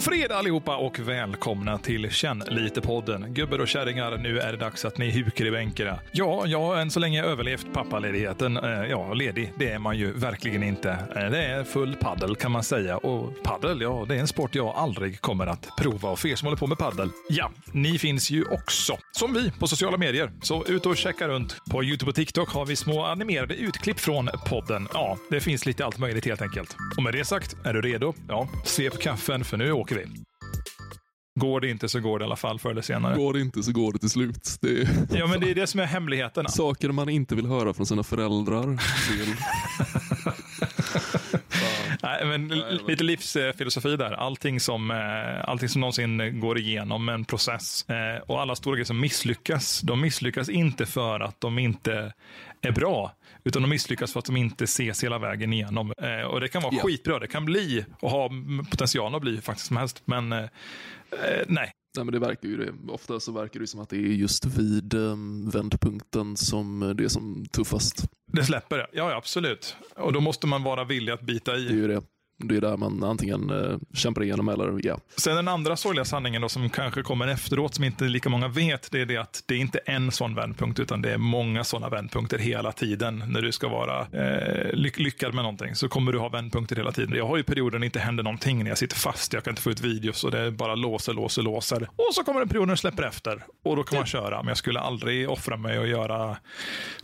God fredag allihopa och välkomna till Känn lite-podden. Gubbar och kärringar, nu är det dags att ni hukar i bänkarna. Ja, jag har än så länge överlevt pappaledigheten. Eh, ja, ledig, det är man ju verkligen inte. Eh, det är full paddel kan man säga. Och paddel, ja, det är en sport jag aldrig kommer att prova. Och för er som håller på med paddel, ja, ni finns ju också, som vi, på sociala medier. Så ut och checka runt. På YouTube och TikTok har vi små animerade utklipp från podden. Ja, det finns lite allt möjligt helt enkelt. Och med det sagt, är du redo? Ja, svep kaffen för nu åker vi. Går det inte så går det i alla fall förr eller senare. Går det inte så går det till slut. Det är Ja, men det är det som är hemligheten. saker man inte vill höra från sina föräldrar. Nej, men lite livsfilosofi där. Allting som, eh, allting som någonsin går igenom en process eh, och alla stora grejer som misslyckas, de misslyckas inte för att de inte är bra, utan de misslyckas för att de inte ses hela vägen igenom. Eh, Och det kan vara Ja. skitbra, det kan bli och ha potential att bli faktiskt som helst, men eh, eh, nej. Nej, men det verkar ju det. Ofta så verkar det som att det är just vid um, vändpunkten som det är som tuffast. Det släpper det. Ja, ja, absolut. Och då måste man vara villig att bita i. Det är ju det. Det är där man antingen eh, kämpar igenom eller ja. Sen den andra sorgliga sanningen då, som kanske kommer efteråt, som inte lika många vet, det är det att det är inte en sån vändpunkt, utan det är många sådana vändpunkter hela tiden. När du ska vara eh, lyck lyckad med någonting så kommer du ha vändpunkter hela tiden. Jag har ju perioder när det inte händer någonting, när jag sitter fast, jag kan inte få ut videos och det är bara låser, låser, låser. Och så kommer en period när det släpper efter och då kan man köra. Men jag skulle aldrig offra mig och göra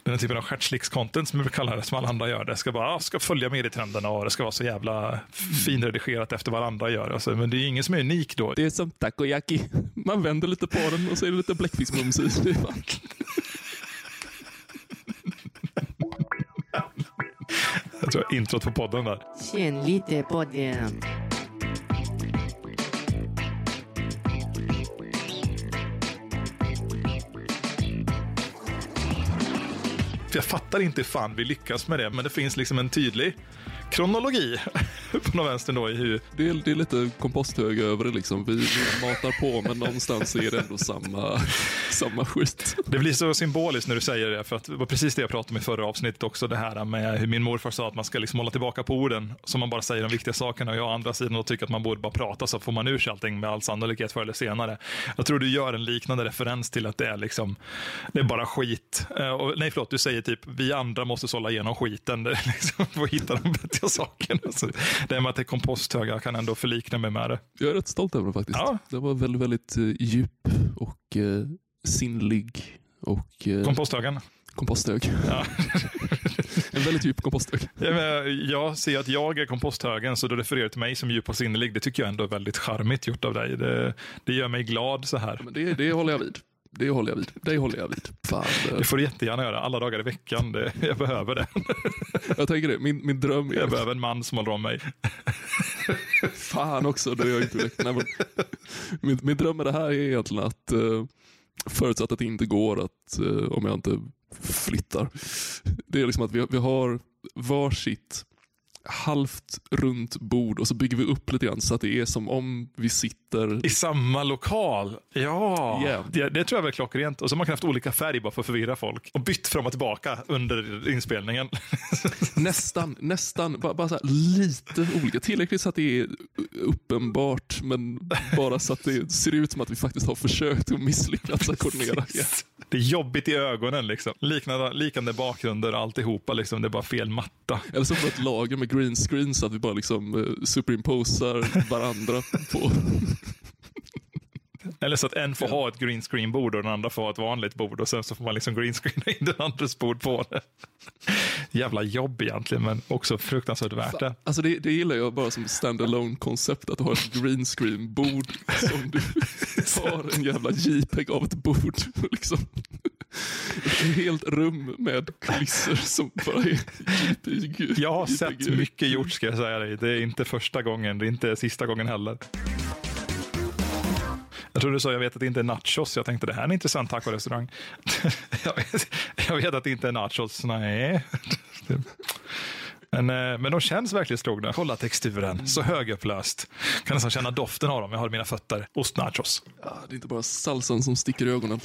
den här typen av stjärtslicks-content som vi kallar det, som alla andra gör. Det ska bara ah, ska följa med i trenderna och det ska vara så jävla finredigerat efter vad andra gör. Alltså, men det är ingen som är unik då. Det är som takoyaki. Man vänder lite på den och så är det lite bläckfiskmums i. Det är fan- Jag tror introt på podden där. Känn lite på den. För jag fattar inte hur fan vi lyckas med det, men det finns liksom en tydlig kronologi på någon vänster då i hur Det är, det är lite komposthög över det liksom. Vi, vi matar på men någonstans så är det ändå samma, samma skit. Det blir så symboliskt när du säger det, för att det var precis det jag pratade om i förra avsnittet också, det här med hur min morfar sa att man ska liksom hålla tillbaka på orden, som man bara säger de viktiga sakerna, och jag å andra sidan tycker att man borde bara prata, så får man ur sig allting med all sannolikhet förr eller senare. Jag tror du gör en liknande referens till att det är liksom, det är bara skit. Eh, Och, nej, förlåt, du säger typ, vi andra måste sålla igenom skiten, liksom, för att hitta de vettiga sakerna. Så det med att det är komposthög, jag kan ändå förlikna mig med det. Jag är rätt stolt över den faktiskt. Ja. Den var väldigt, väldigt eh, djup och eh, sinnlig och eh, Komposthögen. komposthög. Ja. En väldigt djup komposthög. Ja, men jag ser att jag är komposthögen, så då refererar du till mig som djup och sinnelig. Det tycker jag ändå är väldigt charmigt gjort av dig. Det, det gör mig glad så här. Men det, det håller jag vid. Det håller jag vid. Det håller jag vid. Fan, eh, Det får du jättegärna göra, alla dagar i veckan. Det, jag behöver det. jag tänker det. Min, min dröm är... Jag behöver en man som håller om mig. Fan också, det är jag inte. Nej, men, min, min dröm med det här är egentligen att eh, förutsatt att det inte går att, eh, om jag inte flyttar, det är liksom att vi, vi har varsitt halvt runt bord och så bygger vi upp lite grann så att det är som om vi sitter I samma lokal. Ja, Yeah. det, det tror jag är klockrent. Och så har man kan haft olika färg bara för att förvirra folk. Och bytt fram och tillbaka under inspelningen. nästan, nästan, bara, bara lite olika. Tillräckligt så att det är uppenbart, men bara så att det ser ut som att vi faktiskt har försökt och misslyckats att koordinera. Ja. Det är jobbigt i ögonen. Liksom. Liknande, likande bakgrunder alltihopa. Liksom. Det är bara fel matta. Eller så får ett lager med green screen så att vi bara liksom eh, superimposar varandra på... Eller så att en får ha ett green screen bord och den andra får ha ett vanligt bord och sen så får man liksom green screena in den andres bord på det. Jävla jobb egentligen, men också fruktansvärt värt det. Alltså det, det gillar jag bara som stand-alone koncept att har ett green screen bord som du tar en jävla JPEG av ett bord. Liksom. Ett helt rum med kulisser som bara är JPEG. Jag har sett JPEG. mycket gjort ska jag säga dig. Det är inte första gången, det är inte sista gången heller. Jag tror du sa, jag vet att det inte är nachos. Jag tänkte det här är en intressant tacorestaurang. jag, vet, jag vet att det inte är nachos. Nej. Men, eh, men de känns verkligen strogna. Kolla texturen, så högupplöst. Kan nästan känna doften av dem. Jag har mina fötter. Ostnachos. Ja, det är inte bara salsan som sticker i ögonen.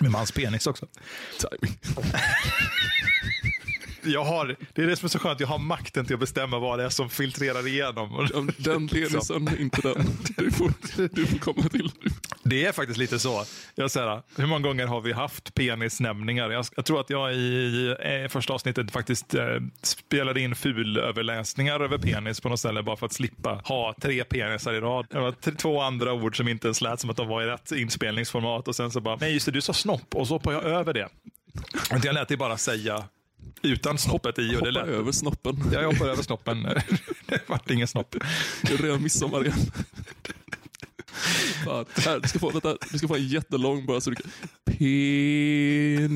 Med mans penis också. Timing jag har, det är det som är så skönt, jag har makten till att bestämma vad det är som filtrerar igenom. Den penisen, inte den. Du får, du får komma till. Det är faktiskt lite så. Jag säger, hur många gånger har vi haft penisnämningar? Jag, jag tror att jag i eh, första avsnittet faktiskt eh, spelade in fulöverläsningar över penis på något ställe bara för att slippa ha tre penisar i rad. Det var t- två andra ord som inte ens lät som att de var i rätt inspelningsformat och sen så bara, nej just det, du sa snopp och så hoppade jag över det. Jag lät det bara säga utan snoppet i och det lät över snoppen. jag hoppar över snoppen. Det vart ingen snopp. Det är redan midsommar igen. Fan, här, du, ska få, vänta, du ska få en jättelång bara så du kan... Penis.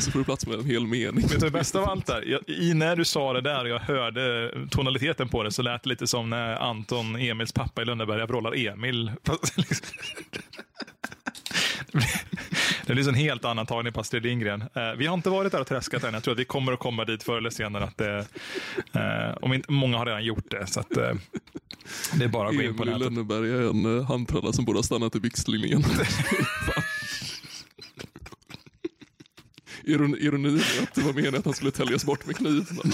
Så får du plats med en hel mening. Vet du det bästa av allt där? Jag, i, när du sa det där och jag hörde tonaliteten på det så lät det lite som när Anton, Emils pappa i Lönneberga vrålar Emil. Fast liksom- Det blir en helt annan tagning på Astrid Lindgren. Eh, vi har inte varit där och träskat än. Jag tror att vi kommer att komma dit förr eller senare. Att det, eh, om inte, många har redan gjort det. Så att, eh, det är bara att gå in på Emil nätet. Lönneberga är en uh, handtralla som borde ha stannat i byxlinjen. Fan. Iron, ironin är att det var meningen att han skulle täljas bort med kniv. Men...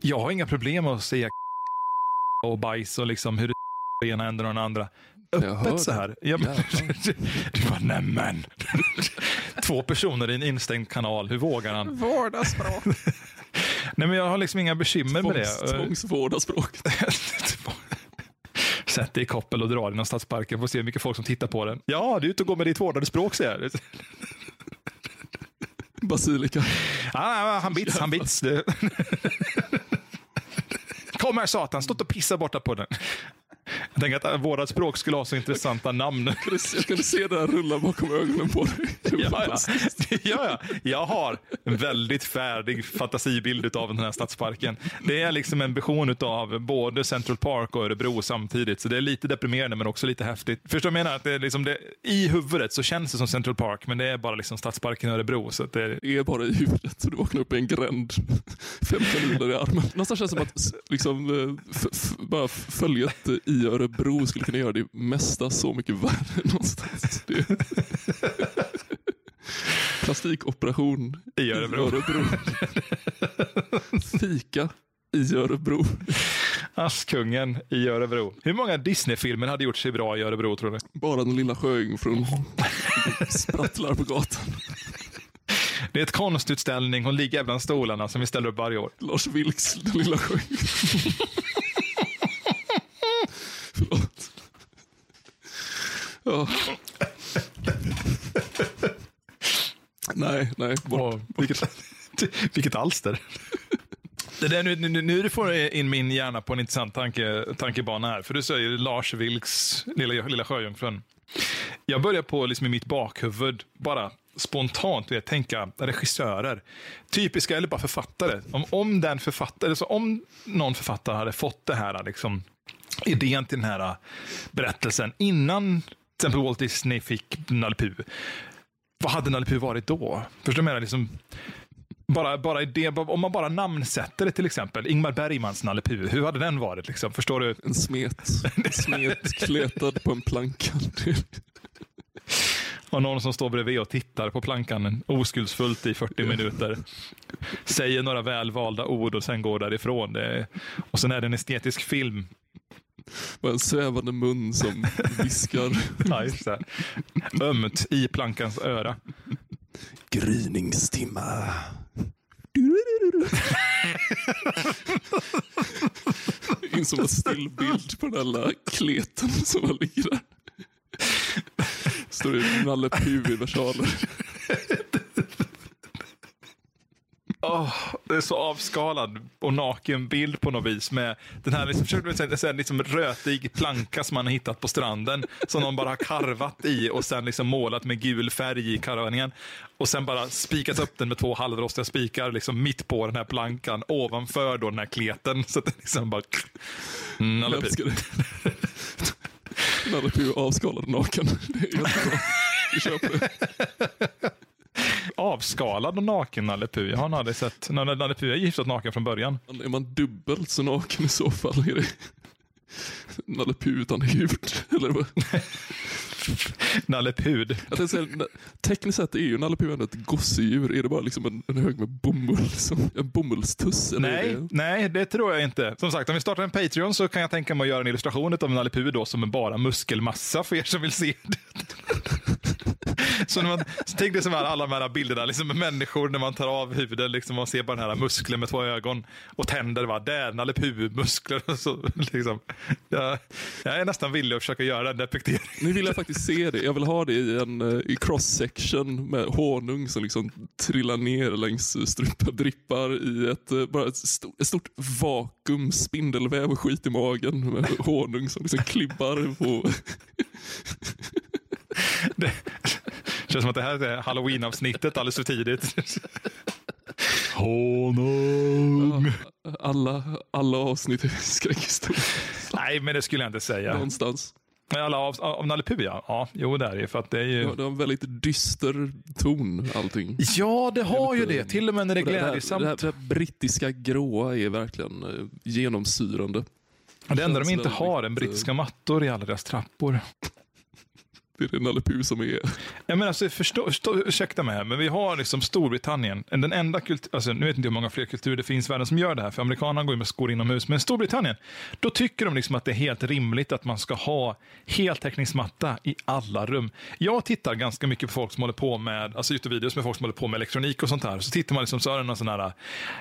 Jag har inga problem att säga och bajs och liksom hur det ena änden och den andra. Öppet så det. här. Ja, men, du bara, nämen. Två personer i en instängd kanal, hur vågar han? Vardagsspråk. Nej, men jag har liksom inga bekymmer med Tvångs, det. tvångsvårda språk. Sätt dig i koppel och dra inom stadsparken för att se hur mycket folk som tittar på den. Ja, du är ute och går med ditt vårdade språk, säger jag. Basilika. Ah, han bits, han bits. Kom här satan, stå inte och pissa borta på den. Jag tänker att vårat språk skulle ha så intressanta namn. Jag kan se här rulla bakom ögonen på dig. Är Ja, ja. ja, ja. Jag har en väldigt färdig fantasibild av den här stadsparken. Det är liksom en vision av både Central Park och Örebro samtidigt. Så det är lite deprimerande men också lite häftigt. Förstår du jag menar? Att det är liksom det, I huvudet så känns det som Central Park, men det är bara liksom stadsparken i Örebro. Så det, Det är bara i huvudet. Så du vaknar upp i en gränd. Fem kanyler i armen. Någonstans känns det som att liksom, eh, bara följet i Örebro skulle kunna göra det mesta så mycket värre någonstans. Det... Plastikoperation I Örebro. Örebro. Fika i Örebro. Askungen i Örebro. Hur många Disney-filmer hade gjort sig bra i Örebro tror du? Bara den lilla sjöjungfrun sprattlar på gatan. Det är ett konstutställning. Hon ligger bland stolarna som vi ställer upp varje år. Lars Vilks, den lilla sjöjungfrun. Förlåt. Ja. Nej, nej. Bort. Åh, vilket, vilket alster. Det där, nu, nu, nu får jag in min hjärna på en intressant tanke, tankebana här. För du säger Lars Vilks Lilla, lilla sjöjungfrun. Jag börjar på liksom i mitt bakhuvud bara spontant vet, tänka regissörer. Typiska, eller bara författare. Om, om den författare, alltså om någon författare hade fått det här liksom, idén till den här berättelsen innan till exempel Walt Disney fick Nalle. Vad hade Nalle varit då? Förstår du vad? Liksom, bara, bara det, om man bara namnsätter det till exempel. Ingmar Bergmans Nalle hur hade den varit? Liksom? Förstår du? En smet. En smet kletad på en planka. Och någon som står bredvid och tittar på plankan oskuldsfullt i 40 minuter. Säger några välvalda ord och sen går därifrån. Det, och sen är det en estetisk film. Bara en svävande mun som viskar. Ja, just det. Ömt i plankans öra. Gryningstimma. In som en stillbild på den där lilla kleten som ligger där. Står det Nalle Puh i versaler. Åh, det är så avskalad och naken bild på något vis. Med den här liksom, försöker du liksom rötig planka som man har hittat på stranden. Som någon bara har karvat i och sen liksom målat med gul färg i karvningen. Och sen bara spikat upp den med två halvrostiga spikar liksom mitt på den här plankan. Ovanför då den här kleten. Så att den liksom bara... Mm, det. Nalle Puh avskalad och naken. Det är jättebra. Vi köper det. Avskalad och naken Nalle Puh. Jag har aldrig sett... Nalle Puh är giftat naken från början. Är man dubbelt så naken i så fall? Är det... Nalle Puh utan hud. Eller vad? Nalle na- tekniskt sett är ju Nalle Puh ändå ett gosedjur. Är det bara liksom en, en hög med bomull? Som, en bomullstuss? Nej, det- nej, det tror jag inte. Som sagt, om vi startar en Patreon så kan jag tänka mig att göra en illustration av Nalle Puh då som är bara muskelmassa för er som vill se det. Så, när man, så tänk dig som här, alla de här bilderna liksom, med människor när man tar av huvudet. Liksom, man ser bara den här muskeln med två ögon och tänder. Va? Där, Nalle Puh-muskler. Så, liksom. Jag, jag är nästan villig att försöka göra den depicteringen. Nu vill jag faktiskt se det. Jag vill ha det i en eh, i cross-section med honung som liksom trillar ner längs strupen, drippar i ett, eh, bara ett, stort, ett stort vakuum, spindelväv och skit i magen med honung som liksom klibbar på. Det känns som att det här är halloween-avsnittet alldeles för tidigt. Honung. Alla, alla avsnitt i skräckhistoria. Nej, men det skulle jag inte säga. Någonstans. Men Alla av, av Nalle Puh, ja. ja. Jo, det är det. För att det är ju... Ja, det har en väldigt dyster ton allting. Ja, det har ju det. Till och med när det är det, glädjesamt. det, här, det här brittiska gråa är verkligen eh, genomsyrande. Det enda de inte har är brittiska mattor i alla deras trappor. Det är det Nalle Puh som är. Ja, men alltså, förstå, förstå, ursäkta mig här, men vi har liksom Storbritannien. Den enda kultur, alltså, nu vet inte hur många fler kulturer det finns i världen som gör det här, för amerikanerna går ju med skor inomhus. Men Storbritannien, då tycker de liksom att det är helt rimligt att man ska ha heltäckningsmatta i alla rum. Jag tittar ganska mycket på folk som håller på med, alltså Youtube-videos med folk som håller på med elektronik och sånt här. Så tittar man liksom så är det någon sån här,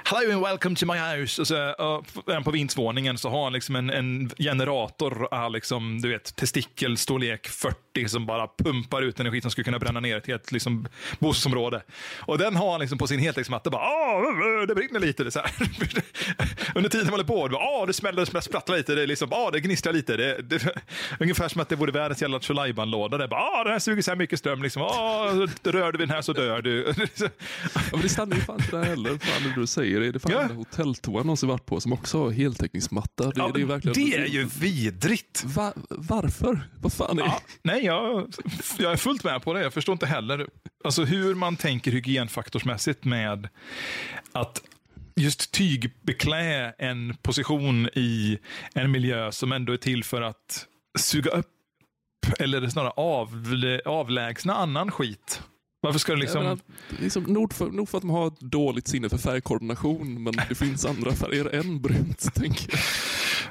Hello and welcome to my house. Och så, uh, på vindsvåningen så har han liksom en, en generator, uh, liksom, du vet, testikelstorlek 40 som bara pumpar ut energi som skulle kunna bränna ner ett helt liksom, bostadsområde. Och den har han liksom på sin heltäckningsmatta bara, ah, det brinner lite. Det så här. Under tiden man håller på, det, bara, ah, det smäller, det sprattlar lite, det, liksom, ah, det gnistrar lite. Det, det, ungefär som att det vore världens jävla Tjolajban-låda. Det den här suger så här mycket ström. Liksom. Rör du vid den här så dör du. Ja, men det stannar ju fan inte där heller. Fan det du säger. Det är det fan Ja. ja. hotelltoan någonsin varit på som också har heltäckningsmatta. Det, Ja, det är verkligen... det är ju vidrigt. Va, varför? Vad fan är Ja, nej, jag, jag är fullt med på det. Jag förstår inte heller alltså hur man tänker hygienfaktorsmässigt med att just tygbeklä en position i en miljö som ändå är till för att suga upp eller snarare av, avlägsna annan skit. Varför ska det liksom... Menar, liksom nog, för, nog för att man har ett dåligt sinne för färgkoordination, men det finns andra färger än brunt. tänker jag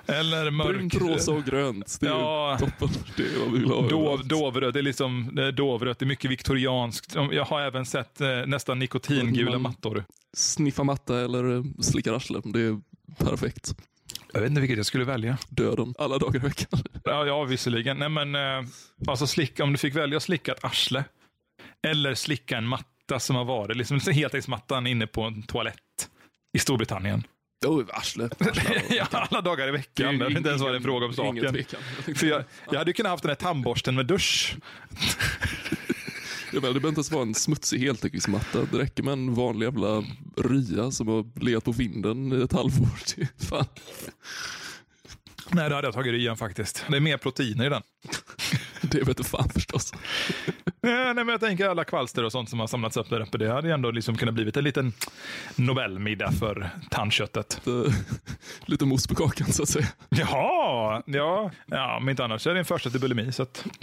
eller mörk... Brunt, rosa och grönt. Det är Ja. toppen. Det är vad vi vill ha. Dov, dovröd, det är liksom det är dovrött, det är mycket viktorianskt. Jag har även sett eh, nästan nikotingula Man- mattor. Sniffa matta eller eh, slicka arsle. Det är perfekt. Jag vet inte vilket jag skulle välja. Döden alla dagar i veckan. Ja, ja visserligen. Nej, men, eh, alltså slicka, om du fick välja att slicka ett arsle eller slicka en matta som har varit, liksom heltäckningsmattan inne på en toalett i Storbritannien. Oh, arsle. arsle. ja, alla dagar i veckan. Det har inte ens varit en fråga om saken. För jag, jag hade ju kunnat haft den här tandborsten med dusch. Jag menar, det behöver inte ens vara en smutsig heltäckningsmatta. Det räcker med en vanlig jävla rya som har legat på vinden i ett halvår. Är Fan. Nej, det hade jag tagit igen faktiskt. Det är mer proteiner i den. Det vet fan förstås. Nej, men jag tänker alla kvalster och sånt som har samlats upp där uppe. Det hade ju ändå liksom kunnat blivit en liten Nobelmiddag för tandköttet. Lite, mos på kakan så att säga. Jaha, ja, ja, om inte annars så är det en första till bulimi. Så att...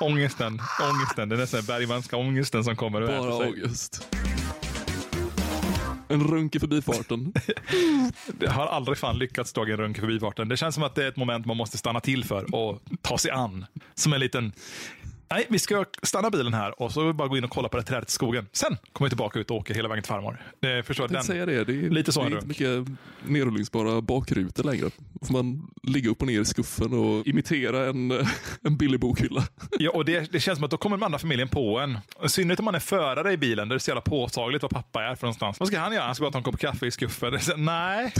ångesten, ångesten. Det är nästan Bergmanska ångesten som kommer Bara sig. En runk i förbifarten. Det har aldrig fan lyckats dra en runk i förbifarten. Det känns som att det är ett moment man måste stanna till för och ta sig an. Som en liten... Nej, vi ska stanna bilen här och så bara gå in och kolla på det trädet i skogen. Sen kommer vi tillbaka ut och åker hela vägen till farmor. Det förstår den. säga det. Det är, Lite så det är inte mycket nerrullningsbara bakrutor längre. Då får man ligga upp och ner i skuffen och imitera en, en billig bokhylla. Ja, och det, det känns som att då kommer den andra familjen på en. I synnerhet om man är förare i bilen där det är så jävla påtagligt vad pappa är för någonstans. Vad ska han göra? Han ska bara ta en kopp kaffe i skuffen. Så, Nej,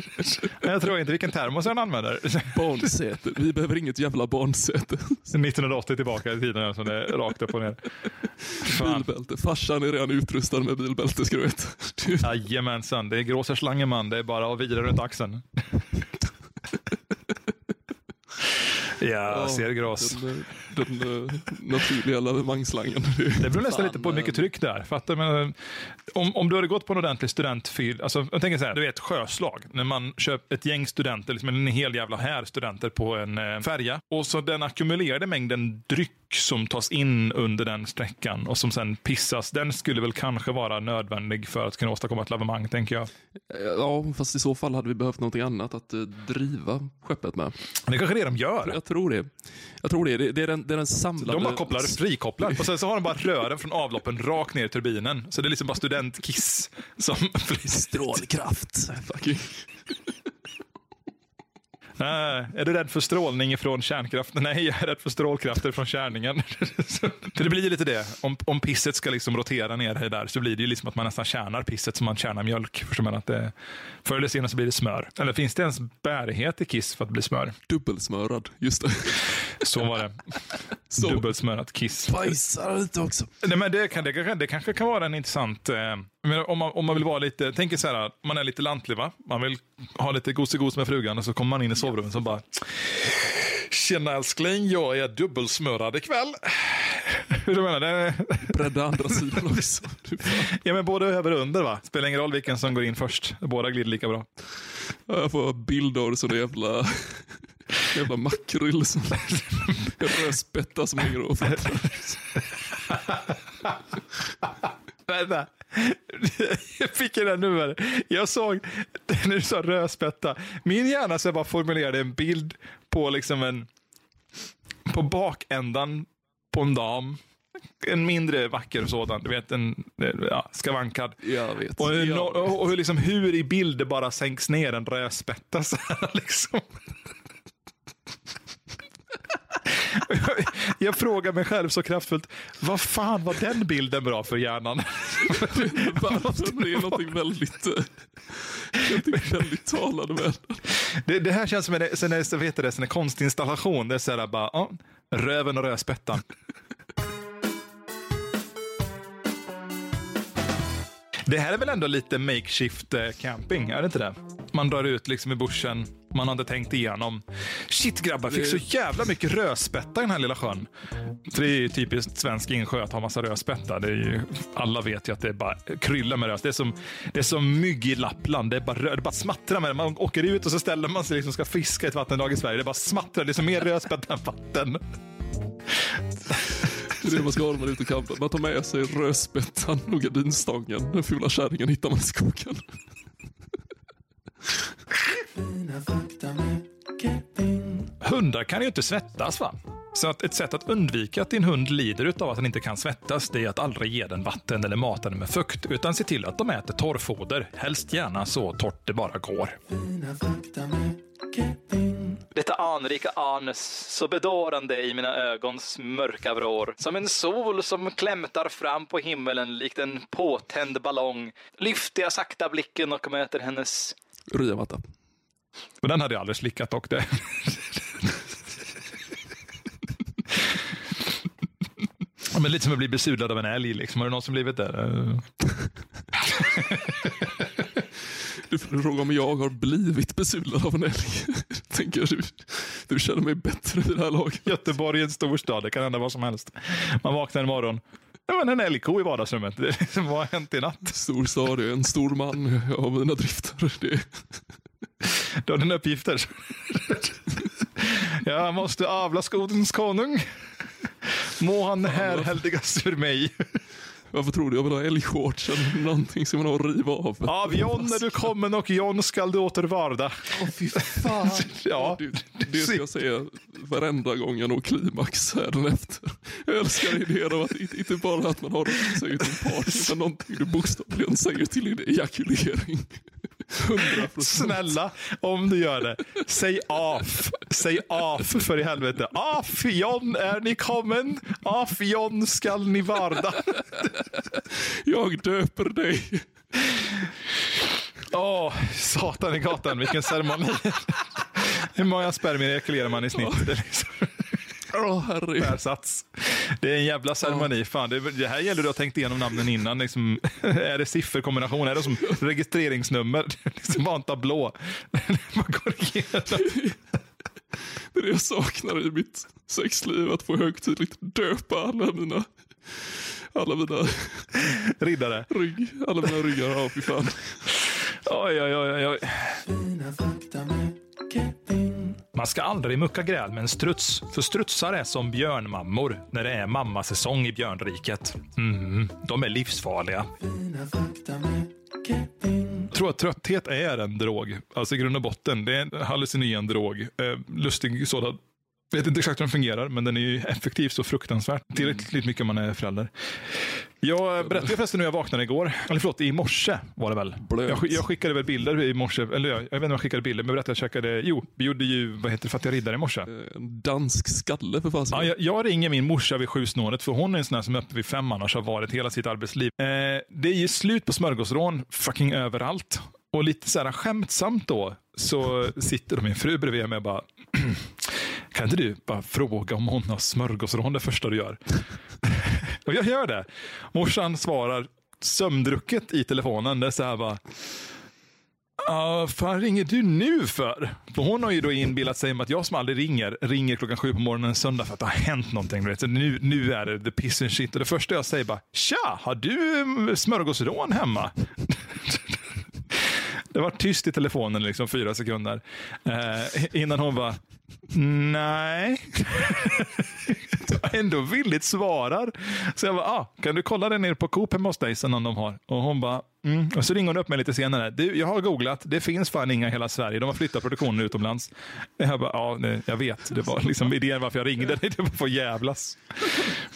jag tror inte vilken termos han använder. Barnsäte. Vi behöver inget jävla barnsäte. 1980 tillbaka tiden, alltså det är rakt upp och ner. Fan. Bilbälte. Farsan är redan utrustad med bilbälte ska du veta. Det- Jajamensan, det är gråser slangen man. Det är bara att vira runt axeln. Ja, ser gras. Den, den eh, naturliga lavemangsslangen. Det beror nästan lite på hur mycket tryck det är. För att, men, om, om du hade gått på en ordentlig studentfil, alltså, jag tänker så här, du vet sjöslag, när man köper ett gäng studenter, liksom en hel jävla här studenter på en eh, färja, och så den ackumulerade mängden dryck som tas in under den sträckan och som sen pissas, den skulle väl kanske vara nödvändig för att kunna åstadkomma ett lavemang, tänker jag. Ja, fast i så fall hade vi behövt någonting annat att eh, driva skeppet med. Det är kanske det de gör. Jag tror det. Jag tror det. Det, det, är, den, det är den samlade... De bara kopplar, frikopplar och sen så har de bara rören från avloppen rakt ner i turbinen. Så det är liksom bara studentkiss som Strålkraft. Är du rädd för strålning från kärnkraften? Nej, jag är rädd för strålkrafter från kärningen. för det blir ju lite det. Om, om pisset ska liksom rotera ner här där så blir det ju liksom att man nästan tjänar pisset som man tjänar mjölk. Förstår man att det, förr eller senare så blir det smör. Eller finns det ens bärighet i kiss för att bli smör? Dubbelsmörad. Just det. Så var det. Så. Dubbelsmörat kiss. Bajsar lite också. Nej, men det, kan, det, det kanske kan vara en intressant... Eh, om, man, om man vill vara lite... Tänk er så här, man är lite lantlig va? Man vill ha lite gosegos med frugan och så kommer man in i sovrummet och bara... Tjena älskling, jag är dubbelsmörad ikväll. Hur du menar? Det, Bredda andra sidan också. Ja, men både över och under va? Spelar ingen roll vilken som går in först. Båda glider lika bra. Jag får bilder så det jävla... Jävla makrill som... Rödspätta som hänger och. Jag fick den här nu. här. Jag såg, när du sa rödspätta, min hjärna så jag bara formulerade en bild på liksom en, på bakändan på en dam. En mindre vacker sådan, du vet, en ja, skavankad. Jag vet. Och, hur, Ja. no- och hur, liksom, hur i bild det bara sänks ner en rödspätta. Så här, liksom. jag, frågar mig själv så kraftfullt, vad fan var den bilden bra för hjärnan? Varför? Det är någonting väldigt... eh, Någonting väldigt talande med. Det, det här känns som en, sen är, vet det, sen en konstinstallation. Det är så här bara, ja, röven och rödspättan. Det här är väl ändå lite makeshift eh, camping, är det inte det? Man drar ut liksom i bushen, man har inte tänkt igenom. Shit grabbar, fick så jävla mycket rödspätta i den här lilla sjön. För det är ju typiskt svensk insjö att ha massa rödspätta. Det är ju, alla vet ju att det är bara kryllar med rös. Det är som, det är som mygg i Lappland. Det är bara, rö- det bara smattrar med det. Man åker ut och så ställer man sig liksom ska fiska i ett vattendrag i Sverige. Det bara smattrar. Det är som mer rödspätta än vatten. Det är det man ska ha när man är ute och campar. Man tar med sig rödspättan och gardinstången. Den fula kärringen hittar man i skogen. Hundar kan ju inte svettas va? Så att ett sätt att undvika att din hund lider av att den inte kan svettas, det är att aldrig ge den vatten eller mata den med fukt, utan se till att de äter torrfoder. Helst gärna så torrt det bara går. Detta anrika anus, så bedårande i mina ögons mörka vrår. Som en sol som klämtar fram på himmelen likt en påtänd ballong. Lyfter jag sakta blicken och möter hennes... Ryamatta. Och den hade jag aldrig slickat dock. Det. Men lite som att bli besudlad av en älg. Liksom. Har du någon som blivit det? Du får fråga om jag har blivit besudlad av en älg. Tänker du, du känner mig bättre vid det här laget. Göteborg är en stor stad. Det kan hända vad som helst. Man vaknar en morgon. Ja, men en älgko i vardagsrummet. Det är liksom, vad har hänt i natt? Stor stad, en stor man. Jag har mina drifter. Det, Du har dina uppgifter. Jag måste avla skotens konung. Må han härhäldigas för mig. Varför tror du jag vill ha älgshorts eller någonting som man har att riva av? Av John är du kommen och John skall du åter varda. Åh fy fan. Ja, Det, det ska jag säga varenda gång jag når klimax här efter. Jag älskar idén av att inte, bara att man har något att säga till en part, utan någonting du bokstavligen säger till din ejakulering. 100 procent. Snälla, om du gör det, säg af. Säg af för i helvete. Af John är ni kommen. Af John skall ni varda. Jag döper dig. Åh, satan i gatan, vilken ceremoni. Hur många spermier ejakulerar man i snitt? Det Åh herre. sats. Det är en jävla ceremoni. Fan, det, det här gäller du att ha tänkt igenom namnen innan. Liksom, är det sifferkombination? Är det som registreringsnummer? Liksom bara en tablå. Man går igenom. Det är det jag saknar i mitt sexliv, att få högtidligt döpa alla mina, alla mina Riddare. rygg, alla mina ryggar. Ja, fy fan. Oj, oj, oj, oj. Man ska aldrig mucka gräl med en struts, för strutsar är som björnmammor när det är mammasäsong i björnriket. Mm, de är livsfarliga. Jag tror att trötthet är en drog. Alltså i grund och botten. Det är en hallucinogen drog. Eh, lustig sådan. Vet inte exakt hur den fungerar, men den är ju effektiv så fruktansvärt. Tillräckligt mycket om man är förälder. Jag berättade förresten hur jag vaknade igår. Eller förlåt, i morse var det väl. Blöt. Jag, jag skickade väl bilder i morse. Eller jag, jag vet inte om jag skickade bilder, men jag berättade att jag käkade. Jo, vi gjorde ju, vad heter det, fattiga riddare i morse. En dansk skalle för fasen. Ja, jag, jag ringer min morsa vid sjusnåret, för hon är en sån här som är uppe vid fem annars har varit hela sitt arbetsliv. Eh, det är ju slut på smörgåsrån fucking överallt. Och lite så här skämtsamt då, så sitter de min fru bredvid mig och bara kan inte du bara fråga om hon har smörgåsrån det första du gör? och jag gör det. Morsan svarar sömndrucket i telefonen. Det är så här bara, Ja, fan ringer du nu för? För hon har ju då inbillat sig att jag som aldrig ringer, ringer klockan sju på morgonen en söndag för att det har hänt någonting. Vet. Så nu, nu är det the piss and shit. Och det första jag säger bara, tja, har du smörgåsrån hemma? Det var tyst i telefonen liksom fyra sekunder. Eh, innan hon var nej. Ändå villigt svarar. Så jag bara, ah, kan du kolla det nere på Coop hemma hos dig sen om de har? Och hon bara, mm. Och så ringer hon upp mig lite senare. Du, jag har googlat, det finns fan inga i hela Sverige. De har flyttat produktionen utomlands. Jag bara, ja, nej, jag vet. Det var liksom idén varför jag ringde. Det var för att jävlas.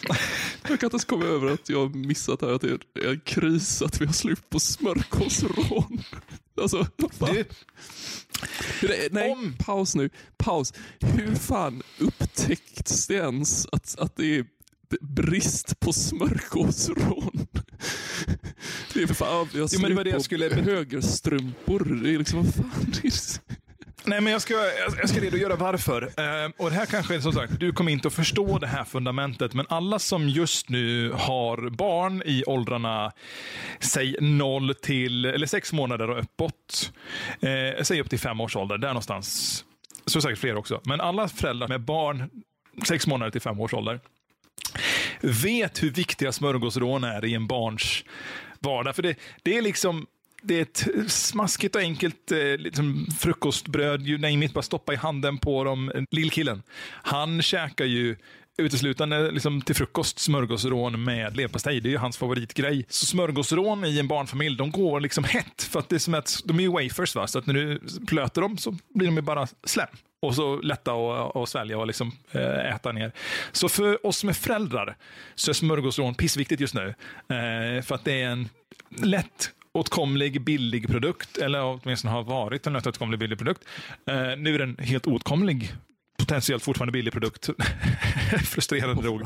Jag kan inte ens komma över att jag har missat här att det är en kris att vi har slut på smörgåsrån. Alltså. Du, Det- Nej, Om- paus nu. Paus. Hur fan upptäckts det ens att, att det är brist på smörgåsrån? Det är för fan, jag har men det var det jag skulle- högerstrumpor. Det är liksom, vad fan. Det är... Nej, men jag ska, jag ska redogöra varför. Eh, och det här kanske är som sagt, du kommer inte att förstå det här fundamentet, men alla som just nu har barn i åldrarna, säg 0 till, eller 6 månader och uppåt, eh, säg upp till 5 års ålder, där någonstans. Så säkert fler också. Men alla föräldrar med barn 6 månader till 5 års ålder vet hur viktiga smörgåsrån är i en barns vardag. För det, det är liksom det är ett smaskigt och enkelt eh, liksom frukostbröd, you name it, bara stoppa i handen på dem. Eh, Lillkillen, han käkar ju uteslutande liksom, till frukost smörgåsrån med leverpastej. Det är ju hans favoritgrej. Så smörgåsrån i en barnfamilj, de går liksom hett. För att det är som att, de är ju wafers, va? så att när du plöter dem så blir de ju bara slem. Och så lätta att, att svälja och liksom, eh, äta ner. Så för oss som är föräldrar så är smörgåsrån pissviktigt just nu. Eh, för att det är en lätt åtkomlig, billig produkt. Eller åtminstone har varit en åtkomlig, billig produkt. Eh, nu är den helt åtkomlig, potentiellt fortfarande billig produkt. Frustrerande nog.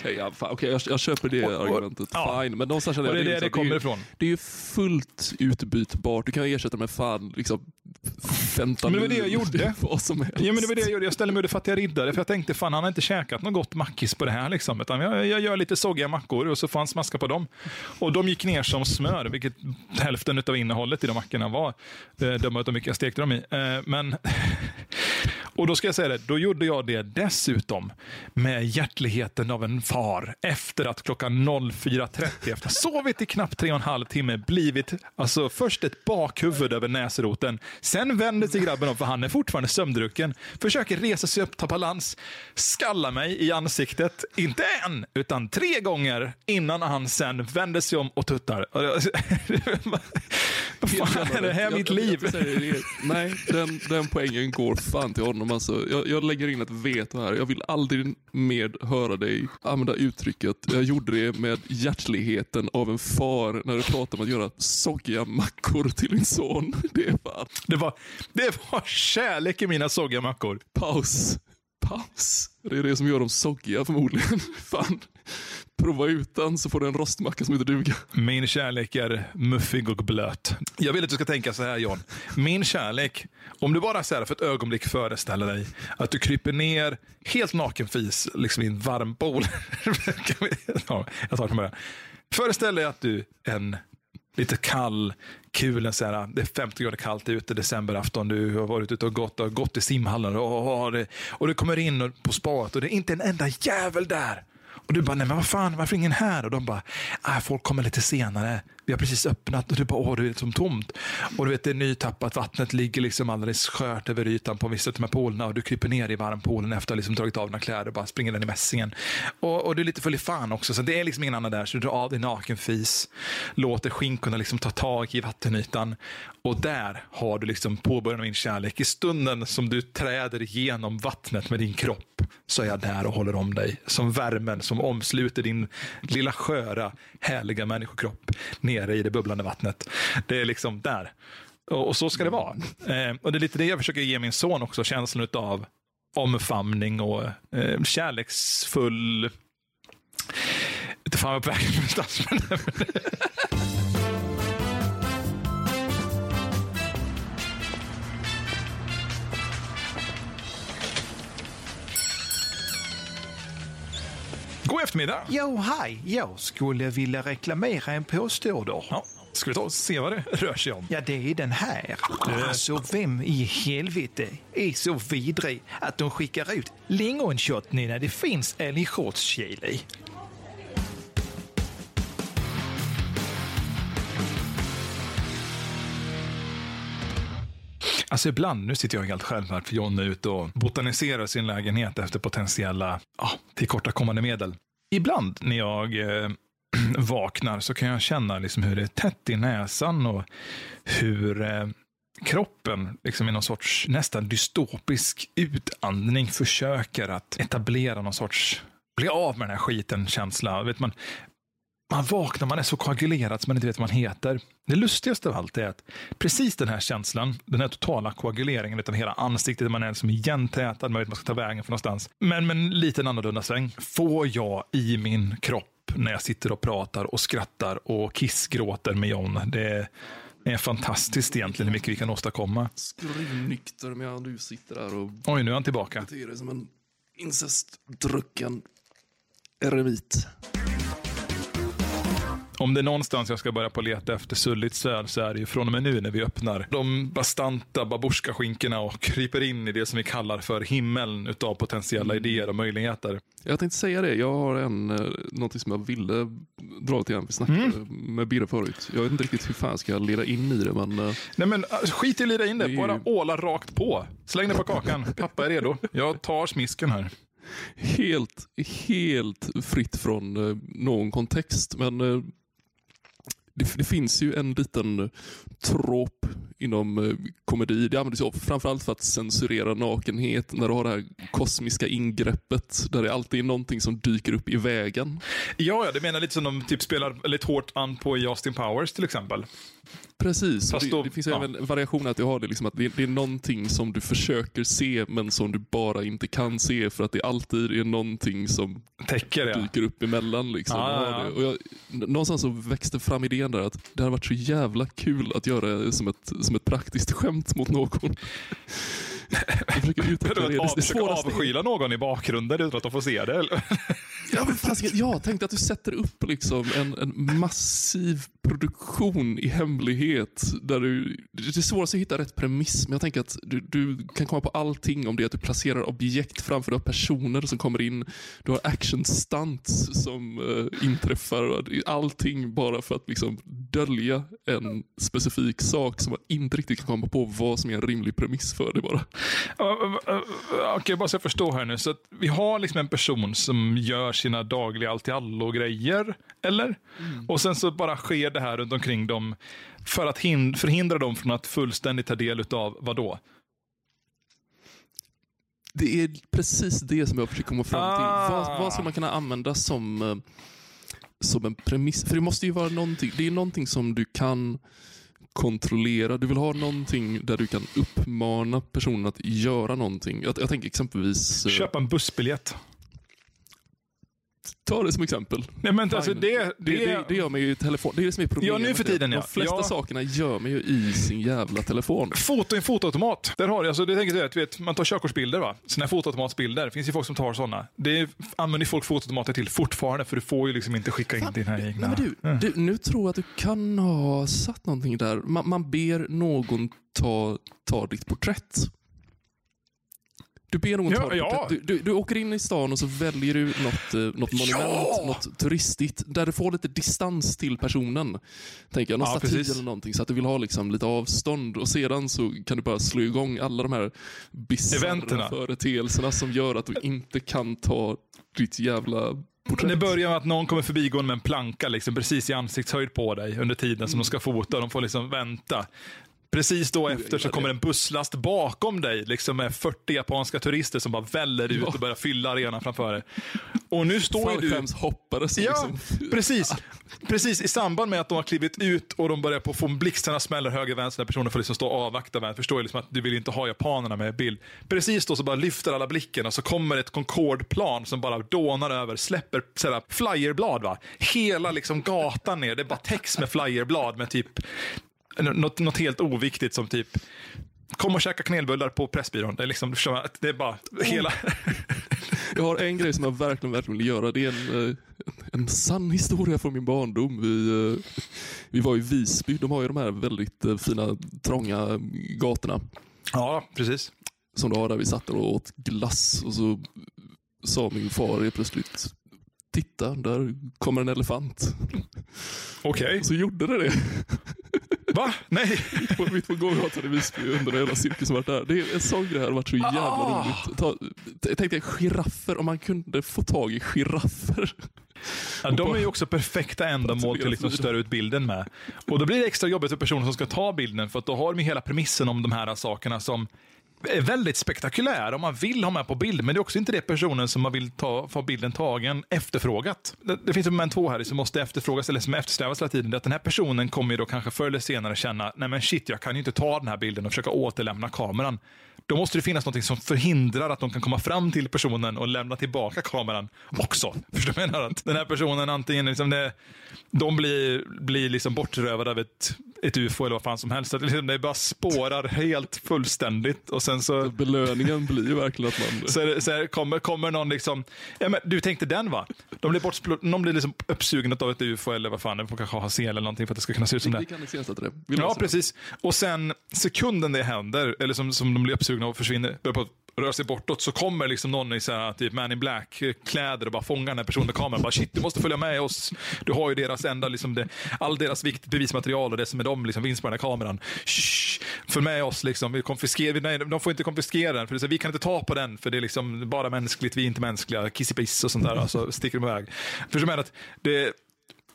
Okej, fan, okej, jag, jag köper det Och- argumentet. ja. Fine. Men någonstans känner jag det är ju det det så att kommer är, ifrån. Det är ju fullt utbytbart. Du kan ersätta med fan liksom fentanyl. Men det var det jag gjorde. Vad som helst. Ja, men det var det jag gjorde. Jag ställde mig under fattiga riddare för jag tänkte fan han har inte käkat något gott mackis på det här. Liksom. Utan jag, jag gör lite soggiga mackor och så får han smaska på dem. Och de gick ner som smör, vilket hälften av innehållet i de mackorna var. Döma av hur mycket jag stekte dem i. Eh, Men, och då ska jag säga det, då gjorde jag det dessutom med hjärtligheten av en far efter att klockan 04.30 efter sovit i knappt tre och en halv timme blivit alltså först ett bakhuvud över näsroten. Sen vänder sig grabben om för han är fortfarande sömndrucken. Försöker resa sig upp, ta balans, skalla mig i ansiktet. Inte en, utan tre gånger innan han sen vänder sig om och tuttar. Vad fan är det här Jag- mitt jag- liv? jag. Nej, den, den poängen går fan till honom. Alltså, jag, jag lägger in ett veto här. Jag vill aldrig mer höra dig använda uttrycket jag gjorde det med hjärtligheten av en far när du pratar om att göra soggiga mackor till din son. Det är fan Det var, det var kärlek i mina soggiga mackor. paus. Paus. Det är det som gör dem soggiga förmodligen. Fan. Prova utan så får du en rostmacka som inte duga. Min kärlek är muffig och blöt. Jag vill att du ska tänka så här John. Min kärlek, om du bara så här för ett ögonblick föreställer dig att du kryper ner helt nakenfis liksom i en varm pool. Ja, jag tar det från början. Föreställ dig att du en lite kall, kul. Så här, det är 50 grader kallt ute, decemberafton. Du har varit ute och gått, och gått i simhallen och, och, det, och du kommer in på spat och det är inte en enda jävel där. Och du bara, nej men vad fan, varför ingen här? Och de bara, ah, folk kommer lite senare. Vi har precis öppnat och du bara, åh, det är som tomt. Och du vet, det är nytappat, vattnet ligger liksom alldeles skört över ytan på vissa av de här poolerna och du kryper ner i varmpoolen efter att ha liksom dragit av dina kläder och bara springer den i mässingen. Och, och du är lite full i fan också, så det är liksom ingen annan där. Så du drar av din nakenfis, låter skinkorna liksom ta tag i vattenytan och där har du liksom påbörjan av min kärlek. I stunden som du träder igenom vattnet med din kropp så är jag där och håller om dig. Som värmen som omsluter din lilla sköra, härliga människokropp nere i det bubblande vattnet. Det är liksom där. Och, och så ska det vara. Eh, och det är lite det jag försöker ge min son också, känslan av omfamning och eh, kärleksfull... Inte fan vad jag är på väg någonstans. God eftermiddag! Jo, hej. Jag skulle vilja reklamera en påstående. Ja, ska vi ta och se vad det rör sig om? Ja, det är den här. Alltså, vem i helvete är så vidrig att de skickar ut lingonshotny när det finns älgshotschili? Alltså ibland, nu sitter jag helt själv här, för John är ute och botaniserar sin lägenhet efter potentiella ah, tillkortakommande medel. Ibland när jag eh, vaknar så kan jag känna liksom hur det är tätt i näsan och hur eh, kroppen liksom i någon sorts nästan dystopisk utandning försöker att etablera någon sorts bli av med den här skiten känsla. Vet man, man vaknar, man är så koagulerad så man inte vet vad man heter. Det lustigaste av allt är att precis den här känslan, den här totala koaguleringen av hela ansiktet, man är liksom igentätad, man vet man ska ta vägen för någonstans. Men med en liten annorlunda sväng får jag i min kropp när jag sitter och pratar och skrattar och kissgråter med John. Det är fantastiskt egentligen hur mycket vi kan åstadkomma. Skruvnykter medan du sitter där och Oj, nu är han tillbaka. beter dig som en incestdrucken eremit. Om det är någonstans jag ska börja på leta efter sulligt söd så är det ju från och med nu när vi öppnar de bastanta babusjka-skinkorna och kryper in i det som vi kallar för himmeln utav potentiella idéer och möjligheter. Jag tänkte säga det, jag har en, eh, någonting som jag ville dra lite grann. Vi snackade med Birre förut. Jag vet inte riktigt hur fan ska jag leda in i det, men eh, Nej men äh, skit i att lira in det, bara åla rakt på. Släng det på kakan. Pappa är redo. Jag tar smisken här. helt, helt fritt från eh, någon kontext. Men det, det finns ju en liten eh, trop inom eh, komedi. Det används ju framförallt för att censurera nakenhet. När du har det här kosmiska ingreppet där det alltid är någonting som dyker upp i vägen. Ja, ja, det menar lite som de typ spelar lite hårt an på i Austin Powers till exempel. Precis, Fast det, då- det finns ja. även en variation att du har det, liksom att det, det är någonting som du försöker se men som du bara inte kan se för att det alltid är någonting som Täcker det. dyker upp emellan. Liksom. Ja, ja, Ja, ja. det- Och jag, någonstans så växte fram idén där att det hade varit så jävla kul att göra det som ett, som ett praktiskt skämt mot någon. Jag försöker utveckla det. Av, det svåraste avskyla någon i bakgrunden utan att de får se det. eller? Ja, men fasiken, jag tänkte att du sätter upp liksom en, en massiv produktion i hemlighet. Där du, det är svårt att hitta rätt premiss, men jag tänker att du, du kan komma på allting om det. Att du placerar objekt framför dig, personer som kommer in. Du har action stunts som uh, inträffar. Allting bara för att liksom dölja en specifik sak som man inte riktigt kan komma på vad som är en rimlig premiss för det bara. Okej, bara så jag förstår här nu. Så att vi har liksom en person som gör sina dagliga allt-i-allo-grejer, eller? Och sen så bara sker det här runt omkring dem för att hin- förhindra dem från att fullständigt ta del av vad då? Det är precis det som jag försöker komma fram till. Ah. Vad, vad ska man kunna använda som, eh, som en premiss? För det måste ju vara någonting, det är någonting som du kan kontrollera. Du vill ha någonting där du kan uppmana personen att göra någonting. Jag, jag tänker exempelvis... Eh, Köpa en bussbiljett ta det som exempel. Nej, men alltså det, Det, det, det, det gör man ju i telefon. Det är det som är problemet. Ja, nu för tiden, ja. De flesta Ja. sakerna gör man ju i sin jävla telefon. Foto i en fotoautomat. Där har du, alltså, det tänker jag, du vet, man tar körkortsbilder, va? Här fotoautomatsbilder. Det finns ju folk som tar sådana. Det använder folk fotoautomater till fortfarande, för du får ju liksom inte skicka in dina egna... Nej, men du, du, nu tror jag att du kan ha satt någonting där. Man, man ber någon ta, ta ditt porträtt. Du ber någon Ja, ta ja. Du, du, du åker in i stan och så väljer du något, eh, något monument, Ja! något turistigt, där du får lite distans till personen. Tänker jag, någon Ja, staty eller någonting, så att du vill ha liksom lite avstånd. Och sedan så kan du bara slå igång alla de här bisarra företeelserna som gör att du inte kan ta ditt jävla porträtt. Det börjar med att någon kommer förbigående med en planka liksom, precis i ansiktshöjd på dig under tiden som de ska fota. De får liksom vänta. Precis då efter så kommer en busslast bakom dig liksom med 40 japanska turister som bara väller ut och börjar fylla arenan framför dig. Och nu står ju du... Som Ja, liksom... precis. Precis i samband med att de har klivit ut och de börjar på få blixtarna smäller höger vänster personen får liksom stå och avvakta. Med. Förstår ju liksom att du vill inte ha japanerna med i bild. Precis då så bara lyfter alla blicken och så kommer ett Concorde-plan som bara dånar över, släpper sådär flyerblad. Va? Hela liksom gatan ner, det är bara text med flyerblad med typ något, något helt oviktigt som typ Kom och käka kanelbullar på Pressbyrån. Det är, liksom, det är bara hela... Jag har en grej som jag verkligen, verkligen vill göra. Det är en, eh, en sann historia från min barndom. Vi, eh, vi var i Visby. De har ju de här väldigt eh, fina, trånga gatorna. Ja, precis. Som du har där vi satt och åt glass. Och så sa min far plötsligt Titta, där kommer en elefant. Okej. Och så gjorde det det. Va? Nej. På mitt på gågatan i Visby under hela cirkusen varit där. Det är en sån grej hade varit så jävla Ah. roligt. Ta, jag tänkte giraffer, om man kunde få tag i giraffer. Ja, de är ju också perfekta ändamål till att liksom störa ut bilden med. Och då blir det extra jobbigt för personen som ska ta bilden, för att då har de ju hela premissen om de här sakerna som är väldigt spektakulär om man vill ha med på bild, men det är också inte det personen som man vill ta, få bilden tagen efterfrågat. Det, det finns ett moment två här som måste efterfrågas, eller som eftersträvas hela tiden. Det är att den här personen kommer ju då kanske förr eller senare känna, nej men shit, jag kan ju inte ta den här bilden och försöka återlämna kameran. Då måste det finnas något som förhindrar att de kan komma fram till personen och lämna tillbaka kameran också. Förstår du vad jag menar? Att Den här personen antingen, liksom det, de blir, blir liksom bortrövade av ett, ett ufo eller vad fan som helst. Att liksom det bara spårar helt fullständigt. Och sen så, Belöningen blir verkligen att man... så, det, så är, kommer, kommer någon liksom, ja, men du tänkte den va? De blir, bortspl- någon blir liksom uppsugen av ett ufo eller vad fan, de får kanske ha sel eller någonting för att det ska kunna se ut som det. Vi kan iscensätta det. Ja, det. precis. Och sen sekunden det händer, eller som, som de blir uppsugna och försvinner, börjar på rör sig bortåt, så kommer liksom någon i så här, typ Man in Black-kläder och bara fångar den här personen med kameran. Bara, Shit, du måste följa med oss. Du har ju deras enda, liksom det, all deras vikt, bevismaterial och det som är dem liksom, finns på den här kameran. Shh, följ med oss. Liksom. Vi konfiskerar, nej, de får inte konfiskera den, för det är så, vi kan inte ta på den, för det är liksom bara mänskligt, vi är inte mänskliga. Kissipiss och sånt där. Alltså, sticker de iväg. Förstår du vad att det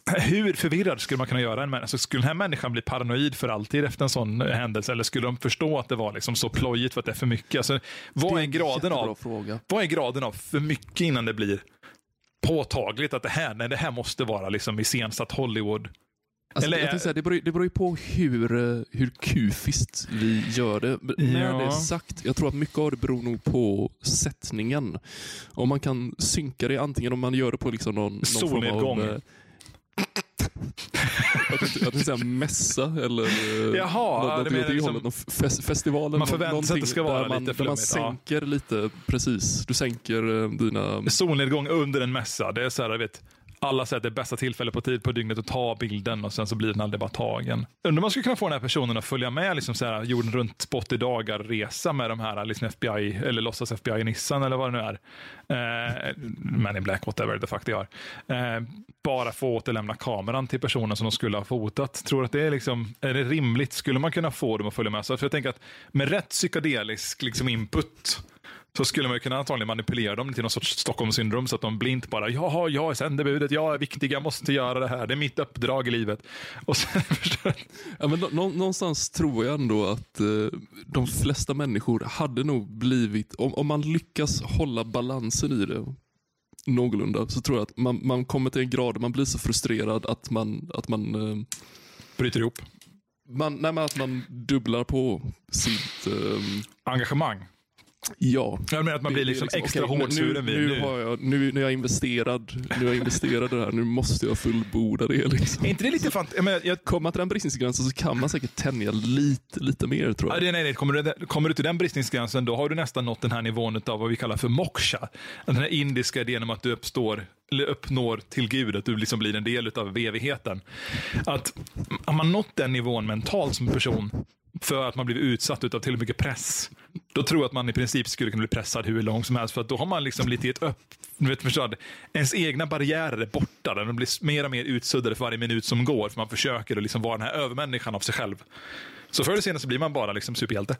hur förvirrad skulle man kunna göra en människa? Alltså, skulle den här människan bli paranoid för alltid efter en sån eh, händelse? Eller skulle de förstå att det var liksom så plojigt för att det är för mycket? Alltså, vad, är en graden av, fråga. vad är graden av för mycket innan det blir påtagligt att det här, nej, det här måste vara liksom iscensatt Hollywood? Alltså, Eller- jag säga, det, beror, det beror ju på hur, eh, hur kufiskt vi gör det. Men Ja. det sagt, jag tror att mycket av det beror nog på sättningen. Om man kan synka det, antingen om man gör det på liksom någon, någon Solnedgång. form av... tänkte, jag tänkte säga mässa eller eh, Jaha, något, det liksom- hållet. Någon fes, festival eller Man förväntar sig att det ska vara man, lite där man flummigt, ja. sänker lite, precis. Du sänker eh, dina... Solnedgång under en mässa. Det är så här, vet, alla säger att det är bästa tillfället på tid på dygnet att ta bilden och sen så blir den aldrig bara tagen. Undrar om man skulle kunna få den här personen att följa med liksom så här, jorden runt på 80 dagar resa med de här liksom FBI eller låtsas FBI Nissan eller vad det nu är. Eh, Man in Black, whatever the fuck det är. Eh, bara få återlämna kameran till personen som de skulle ha fotat. Tror att det är, liksom, är det rimligt? Skulle man kunna få dem att följa med? Så för jag tänker att med rätt psykedelisk liksom input så skulle man ju kunna antagligen manipulera dem till någon sorts Stockholmssyndrom så att de blint bara jaha, jag är sändebudet, jag är viktig, jag måste göra det här, det är mitt uppdrag i livet. Och sen? Ja, men nå- nå- någonstans tror jag ändå att eh, de flesta människor hade nog blivit, om, om man lyckas hålla balansen i det någorlunda, så tror jag att man, man kommer till en grad där man blir så frustrerad att man, att man, eh, Bryter ihop. man, nej, men att man dubblar på sitt... Eh, Engagemang. Ja. Jag menar att man blir är liksom, extra okej, men hårdsvuren nu, vid nu, har jag, nu, nu är jag investerad, nu är jag investerad i det här, nu måste jag fullborda det. Liksom. Är inte det lite fant... Jag menar, jag... Kommer man till den bristningsgränsen så kan man säkert tänja lite, lite mer tror Ja, jag. det- nej, nej. Kommer, du, kommer du till den bristningsgränsen, då har du nästan nått den här nivån av vad vi kallar för moksha. Den här indiska idén om att du uppstår, eller uppnår till Gud, att du liksom blir en del av evigheten. Att har man nått den nivån mentalt som person, för att man blivit utsatt av tillräckligt mycket press, då tror jag att man i princip skulle kunna bli pressad hur långt som helst. För att då har man liksom lite gett upp. Du vet, förstår, ens egna barriärer är borta. De blir mer och mer utsuddade för varje minut som går. För man försöker att liksom vara den här övermänniskan av sig själv. Så förr eller senare så blir man bara liksom superhjälte.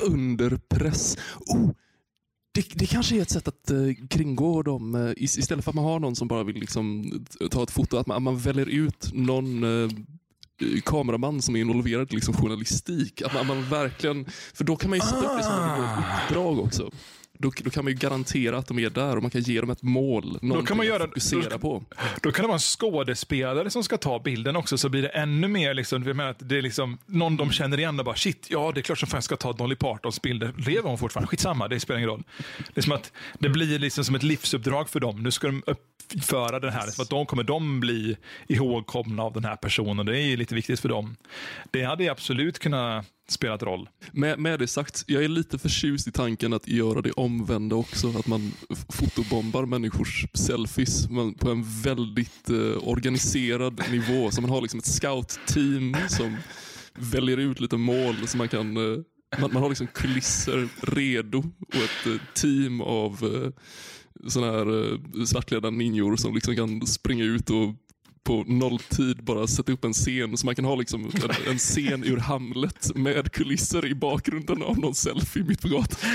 Under press. Oh, det, det kanske är ett sätt att uh, kringgå dem. eh, istället för att man har någon som bara vill liksom, ta ett foto, att man, att man väljer ut någon eh, kameraman som är involverad i liksom, journalistik. Att man, man verkligen, för då kan man ju sätta upp det som ett uppdrag också. Då, då kan man ju garantera att de är där och man kan ge dem ett mål. Någonting kan man göra- att fokusera då- på. Då kan det vara en skådespelare som ska ta bilden också, så blir det ännu mer liksom, jag menar att det är liksom någon de känner igen och bara shit, ja det är klart som fan jag ska ta Dolly Partons bilder. Lever hon fortfarande? Skitsamma, det spelar ingen roll. Det är som att det blir liksom som ett livsuppdrag för dem. Nu ska de uppföra den här, för att de kommer de bli ihågkomna av den här personen. Det är ju lite viktigt för dem. Det hade ju absolut kunnat spelat roll. Med, med det sagt, jag är lite förtjust i tanken att göra det omvända också. Att man fotobombar människors selfies men på en väldigt eh, organiserad nivå. Så man har liksom ett scout-team som väljer ut lite mål som man kan eh, man, man har liksom kulisser redo och ett eh, team av eh, sådana här eh, svartklädda ninjor som liksom kan springa ut och på nolltid bara sätta upp en scen så man kan ha liksom en, en scen ur Hamlet med kulisser i bakgrunden av någon selfie mitt på gatan.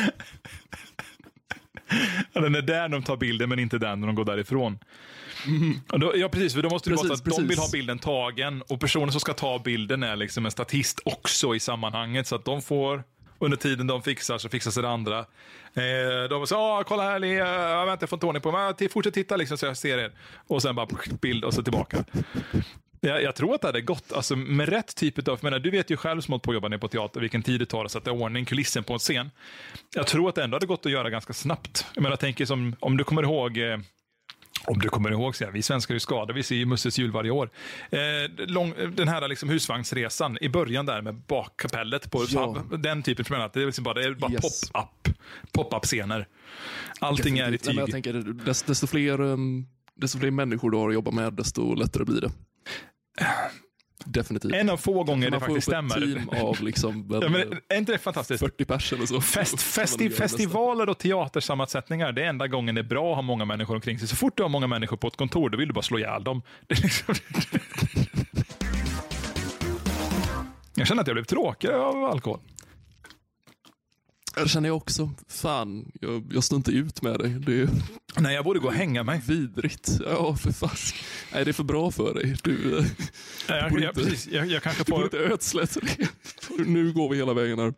Ja, Den är där de tar bilden, men inte den när de går därifrån. Då, ja, precis. För då måste det vara så Precis, att de vill precis. ha bilden tagen och personen som ska ta bilden är liksom en statist också i sammanhanget. Så att de får, under tiden de fixar så fixar sig det andra. Eh, de sa ah, kolla här, jag väntar, jag får inte ordning på mig. Fortsätt titta liksom så jag ser er. Och sen bara bild och så tillbaka. Jag, jag tror att det hade gått, alltså med rätt typ av, menar, du vet ju själv som på att jobba ner på teater vilken tid det tar att sätta i ordning kulissen på en scen. Jag tror att det ändå hade gått att göra ganska snabbt. Jag menar, jag tänker som, om du kommer ihåg eh, om du kommer ihåg, så här, vi svenskar är skadade, vi ser ju Musses jul varje år. Eh, lång, den här liksom husvagnsresan i början där med bakkapellet på Ja. den typen, för att det är liksom bara, det är bara Yes. pop-up pop-up-scener. Allting är i Nej, men jag tyg. tänker, desto, desto, fler, um, desto fler människor du har att jobba med, desto lättare blir det. Definitivt. En av få gånger det faktiskt stämmer. team av liksom, Ja, men, är inte det fantastiskt? 40 pers eller så. Fest, festi, festivaler och teatersammansättningar, det är enda gången det är bra att ha många människor omkring sig. Så fort du har många människor på ett kontor, då vill du bara slå ihjäl dem. Liksom... Jag känner att jag blev tråkigare av alkohol. Det känner jag också. Fan, jag, jag står inte ut med dig. Det är Nej, jag borde gå och hänga mig. vidrigt. Ja, för fan. Nej, det är för bra för dig. Du, eh, Jag, borde jag, inte- precis, jag, jag kanske du borde får... inte ödsla det. Nu går vi hela vägen här.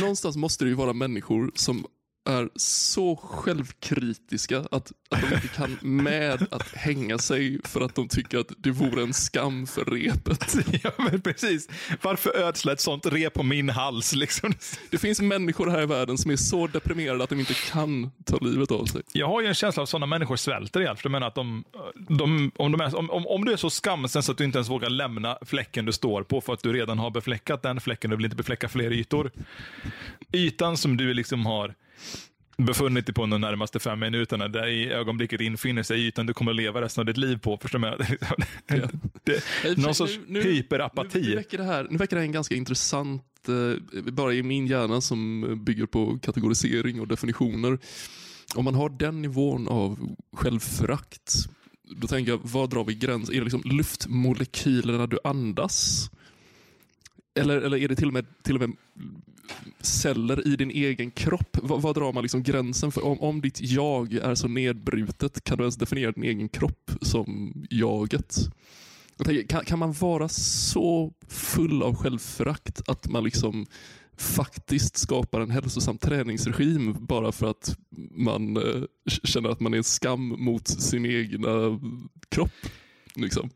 Någonstans måste det ju vara människor som är så självkritiska att, att de inte kan med att hänga sig för att de tycker att det vore en skam för repet. Ja, men precis. Varför ödsla ett sånt rep på min hals? Liksom? Det finns människor här i världen som är så deprimerade att de inte kan ta livet av sig. Jag har ju en känsla av att sådana människor svälter ihjäl. För jag menar att de, de, om, de är, om, om, om du är så skamsen så att du inte ens vågar lämna fläcken du står på för att du redan har befläckat den fläcken och vill inte befläcka fler ytor. Ytan som du liksom har befunnit dig på de närmaste fem minuterna, där i ögonblicket infinner sig ytan du kommer att leva resten av ditt liv på. Förstår jag? Det, för någon sorts nu- Nu, hyperapati. nu, väcker det här, nu verkar det här en ganska intressant, eh, bara i min hjärna som bygger på kategorisering och definitioner. Om man har den nivån av självförakt, då tänker jag, var drar vi gräns? Är det liksom luftmolekylerna du andas? Eller, eller är det till och med, till och med celler i din egen kropp? Vad, vad drar man liksom gränsen för? Om, om ditt jag är så nedbrutet, kan du ens definiera din egen kropp som jaget? Jag tänker, kan, kan man vara så full av självförakt att man liksom faktiskt skapar en hälsosam träningsregim bara för att man eh, känner att man är en skam mot sin egna kropp? Liksom.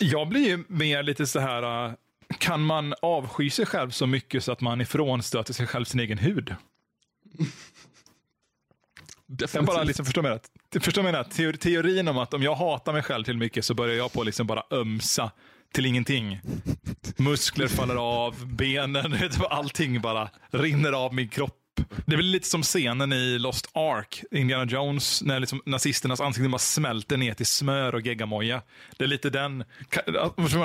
Jag blir ju mer lite så här, eh, kan man avsky sig själv så mycket så att man ifrånstöter sig själv sin egen hud? Jag Definitivt. bara liksom förstår mig rätt. Förstår mig rätt. Teor- Teorin om att om jag hatar mig själv till mycket så börjar jag på liksom bara ömsa till ingenting. Muskler faller av, benen, allting bara rinner av min kropp. Det är väl lite som scenen i Lost Ark, Indiana Jones, när liksom nazisternas ansikten bara smälter ner till smör och geggamoja. Det är lite den...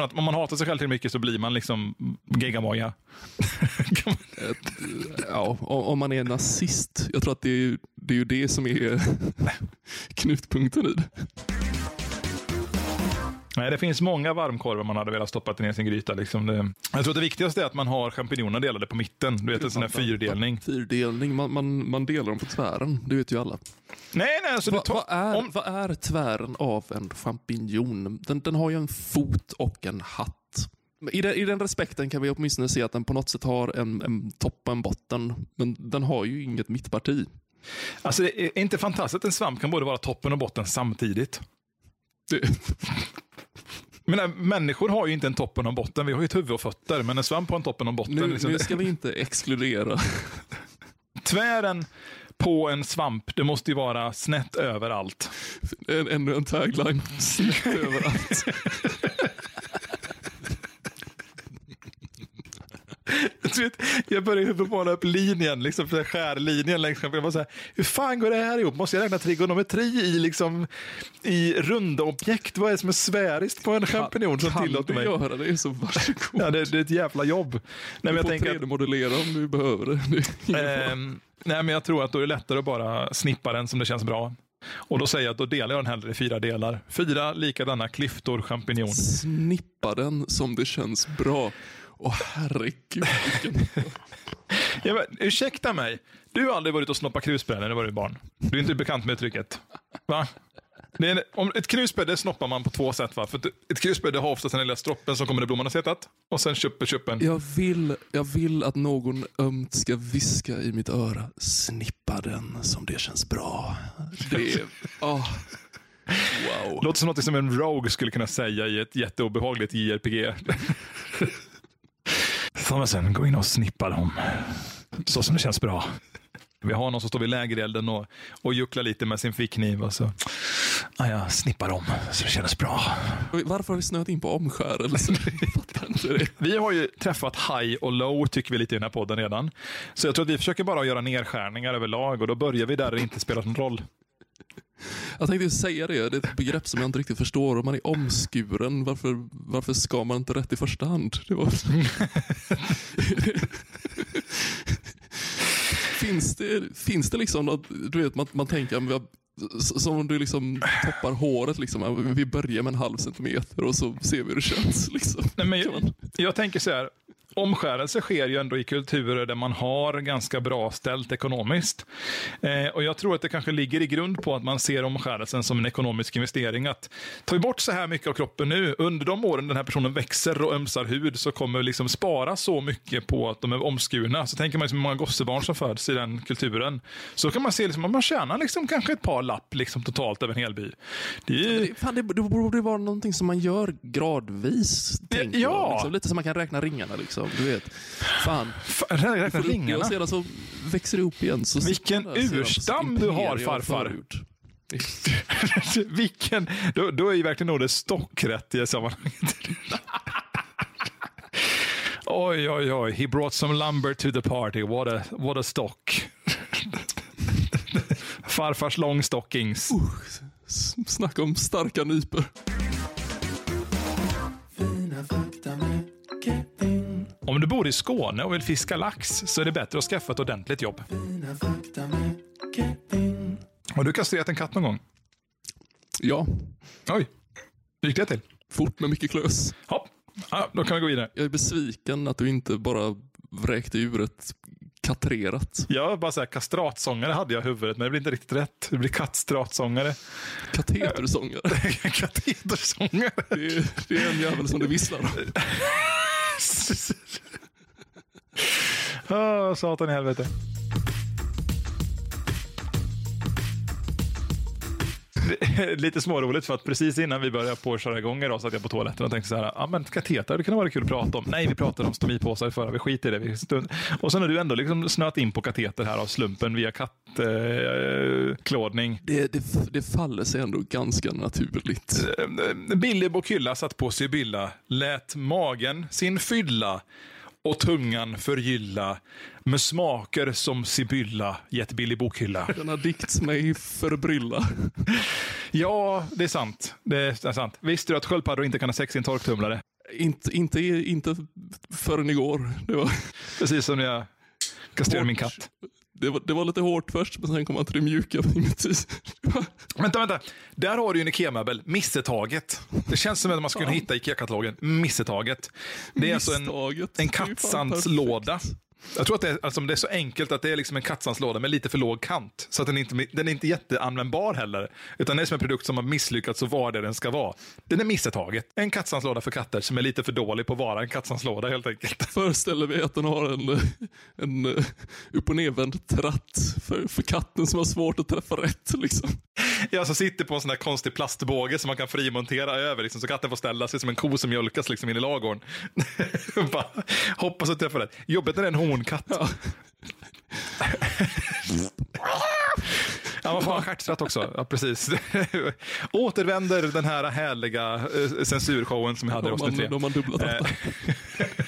att Om man hatar sig själv till mycket så blir man liksom geggamoja. Ja, om om man är nazist. Jag tror att det är, ju- det är ju det som är knutpunkten i det. Nej, det finns många varmkorvar man hade velat stoppa ner i sin gryta. Liksom det, jag tror att det viktigaste är att man har champinjonerna delade på mitten. Du vet, en sån här fyrdelning. Fyrdelning, man, man, man delar dem på tvären. Det vet ju alla. Nej, nej, alltså du Va, tar... vad, är, om- vad är tvären av en champinjon? Den, den har ju en fot och en hatt. I den, I den respekten kan vi åtminstone se att den på något sätt har en, en topp och en botten. Men den har ju inget mittparti. Alltså, det är inte fantastiskt att en svamp kan både vara toppen och botten samtidigt. Det, Men nej, människor har ju inte en toppen och en botten. Vi har ju ett huvud och fötter, men en svamp har en toppen och en botten. nu, liksom. nu ska vi inte exkludera. Tvären på en svamp, det måste ju vara snett överallt. En, ännu en tagline. Snett överallt. Du vet, jag börjar ju måla upp linjen, liksom för skärlinjen längs med. Jag var så här, hur fan går det här ihop? Måste jag räkna trigonometri i, liksom, i runda objekt? Vad är det som är sfäriskt på en champinjon som kan tillåter du mig? göra det så varsågod. Ja, det, det är ett jävla jobb. Nej, men du jag får tänker att, 3D-modellera om du behöver det. det. ehm, nej, men jag tror att då är det lättare att bara snippa den som det känns bra. Och då säger jag att då delar jag den hellre i fyra delar. Fyra likadana klyftor champinjon. Snippa den som det känns bra. Åh herregud. Ja, men, ursäkta mig, du har aldrig varit och snoppat krusbär när du var barn. Du är inte bekant med uttrycket. Va? Det är, om ett krusbär det snoppar man på två sätt. Va? För ett, det har oftast den lilla stroppen som kommer där blomman har suttit. Och sen köper köpen. Jag vill, jag vill att någon ömt ska viska i mitt öra. Snippa den som det känns bra. Det åh. Wow. Låter som något som en rogue skulle kunna säga i ett jätteobehagligt JRPG. Thomasen, gå in och snippa dem. Så som det känns bra. Vi har någon som står vid lägerelden och, och jucklar lite med sin fickkniv. Och så, ah, jag snippar dem så det känns bra. Varför har vi snöat in på omskärelse? Vi har ju träffat high och low tycker vi lite i den här podden redan. Så jag tror att vi försöker bara göra nedskärningar överlag och då börjar vi där det inte spelar någon roll. Jag tänkte säga det, det är ett begrepp som jag inte riktigt förstår. Om man är omskuren, varför, varför ska man inte rätt i första hand? Det var... finns, det, finns det liksom något, du vet man, man tänker, som om du liksom toppar håret, liksom. vi börjar med en halv centimeter och så ser vi hur det känns. Liksom. Nej, men jag, jag tänker så här, omskärelse sker ju ändå i kulturer där man har ganska bra ställt ekonomiskt. Eh, och Jag tror att det kanske ligger i grund på att man ser omskärelsen som en ekonomisk investering. Att vi bort så här mycket av kroppen nu, under de åren den här personen växer och ömsar hud så kommer vi liksom spara så mycket på att de är omskurna. Så tänker man liksom hur många gossebarn som föds i den kulturen. Så kan man se liksom att man tjänar liksom kanske ett par lapp liksom totalt över en hel by. Det ju... Det, fan, det, det borde vara någonting som man gör gradvis. tänker ja. jag. Liksom, lite som man kan räkna ringarna. Liksom. Du vet. Fan, Fan, räkna ringarna. och sedan så växer det ihop igen. Så Vilken urstam du har, farfar. Vilken, då, då är ju verkligen ordet stock rätt i sammanhanget. oj, oj, oj. He brought some lumber to the party. What a, what a stock. Farfars långstockings. S- Snacka om starka nypor. Om du bor i Skåne och vill fiska lax så är det bättre att skaffa ett ordentligt jobb. Har du kastrerat en katt någon gång? Ja, Oj, hur gick det till? fort med mycket klös. Hopp. Ja, då kan vi gå vidare. Jag är besviken att du inte bara vräkte ur ett katrerat. Jag bara här, kastratsångare hade jag i huvudet, men det blir inte riktigt rätt. Det blir kattstratsångare. Katetersångare. Katetersångare. Det är, det är en jävel som det visslar om. Satan i helvete. lite småroligt för att precis innan vi började på att köra igång idag satt jag på toaletten och tänkte så här, ja men kateter, det kan vara kul att prata om. Nej, vi pratade om stomipåsar förra, vi skiter i det. Vi stund... Och sen har du ändå liksom snöat in på kateter här av slumpen via kattklådning. Eh, det, det, det faller sig ändå ganska naturligt. Eh, Billy Bokylla satt på Sibylla, lät magen sin fylla och tungan förgylla med smaker som Sibylla gett Billy Bokhylla. Denna dikt mig förbrylla. ja, det är sant. Det är sant. Visste du att sköldpaddor inte kan ha sex i en torktumlare? Inte, inte, inte förrän igår. Det var... Precis som när jag kastrerade min katt det var, det var lite hårt först, men sen kom man till det mjuka vänta, vänta. Där har du ju en IKEA-möbel. Missetaget. Det känns som att man skulle kunna hitta IKEA-katalogen. Missetaget. Det är alltså en, en kattsandslåda jag tror att det är, alltså, det är så enkelt att det är liksom en kattsanslåda med lite för låg kant. Så att den, inte, den är inte jätteanvändbar heller. Utan det är som en produkt som har misslyckats och var det den ska vara. Den är missetaget. En kattsanslåda för katter som är lite för dålig på att vara en kattsanslåda helt enkelt. Föreställer vi att den har en, en eh, upp och nedvänd tratt för, för katten som har svårt att träffa rätt. Liksom. Ja, som sitter på en sån där konstig plastbåge som man kan frimontera över. Liksom, så katten får ställa sig som en ko som mjölkas liksom, in i lagården. hoppas att träffa rätt. Jobbet när det är en honkatt. Ja. Ja, man får ha stjärttratt också. Ja, precis. Återvänder den här härliga eh, censurshowen som vi hade i avsnitt tre. De har dubbla eh.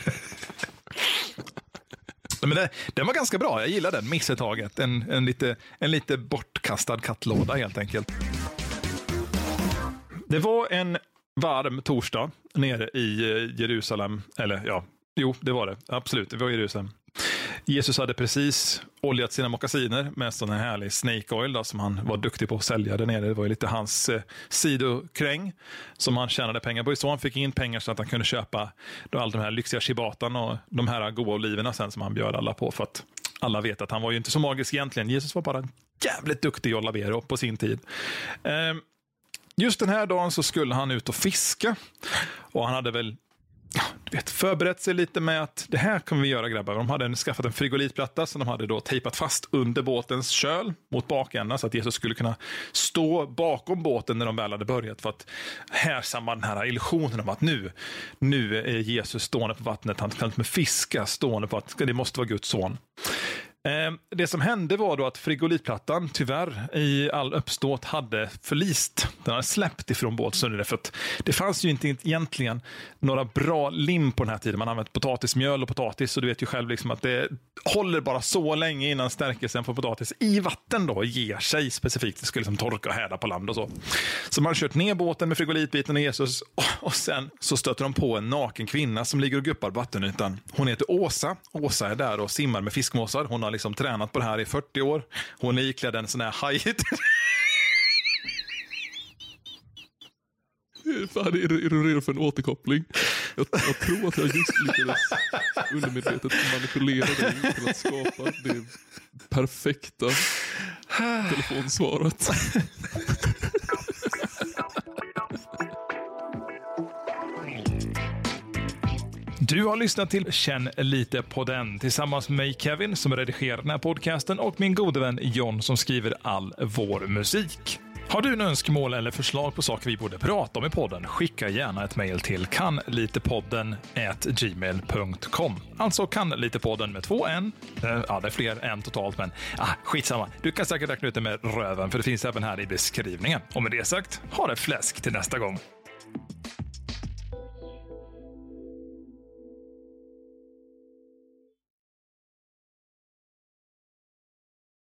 Men det, den var ganska bra. Jag gillar den. Missetaget. En, en, lite, en lite bortkastad kattlåda helt enkelt. Det var en varm torsdag nere i eh, Jerusalem. Eller ja, jo, det var det. Absolut, det var Jerusalem. Jesus hade precis oljat sina mockasiner med sån här härlig snake oil då, som han var duktig på att sälja där nere. Det var ju lite hans eh, sidokräng som han tjänade pengar på. Så han fick in pengar så att han kunde köpa då all de här lyxiga shibatan och de här goda oliverna sen som han bjöd alla på. För att alla vet att han var ju inte så magisk egentligen. Jesus var bara jävligt duktig John Lavero på sin tid. Eh, just den här dagen så skulle han ut och fiska. Och han hade väl du vet, förberett sig lite med att det här kommer vi göra grabbar. De hade skaffat en frigolitplatta som de hade då tejpat fast under båtens köl mot bakändan så att Jesus skulle kunna stå bakom båten när de väl hade börjat för att härsamma den här illusionen om att nu, nu är Jesus stående på vattnet, han kan med fiska stående på att det måste vara Guds son. Ehm, det som hände var då att frigolitplattan tyvärr i all uppståt hade förlist. Den hade släppt ifrån båten. för att det fanns ju inte egentligen några bra lim på den här tiden. Man använde potatismjöl och potatis och du vet ju själv liksom att det håller bara så länge innan stärkelsen från potatis i vatten då ger sig specifikt. Det skulle liksom torka och härda på land och så. Så man har kört ner båten med frigolitbiten och Jesus och sen så stöter de på en naken kvinna som ligger och guppar på vattenytan. Hon heter Åsa. Åsa är där och simmar med fiskmåsar. Hon har liksom tränat på det här i 40 år. Hon är iklädd en sån här haj... Fan, är, du, är du redo för en återkoppling? Jag, jag tror att jag just lyckades undermedvetet manipulera dig till att skapa det perfekta telefonsvaret. Du har lyssnat till Känn lite på den tillsammans med mig Kevin som redigerar den här podcasten och min gode vän John som skriver all vår musik. Har du en önskemål eller förslag på saker vi borde prata om i podden? Skicka gärna ett mejl till kanlitepodden gmail.com. Alltså kanlitepodden med två n. Eh, ja, det är fler än totalt, men ah, skitsamma. Du kan säkert räkna ut det med röven, för det finns även här i beskrivningen. Och med det sagt, ha det fläsk till nästa gång.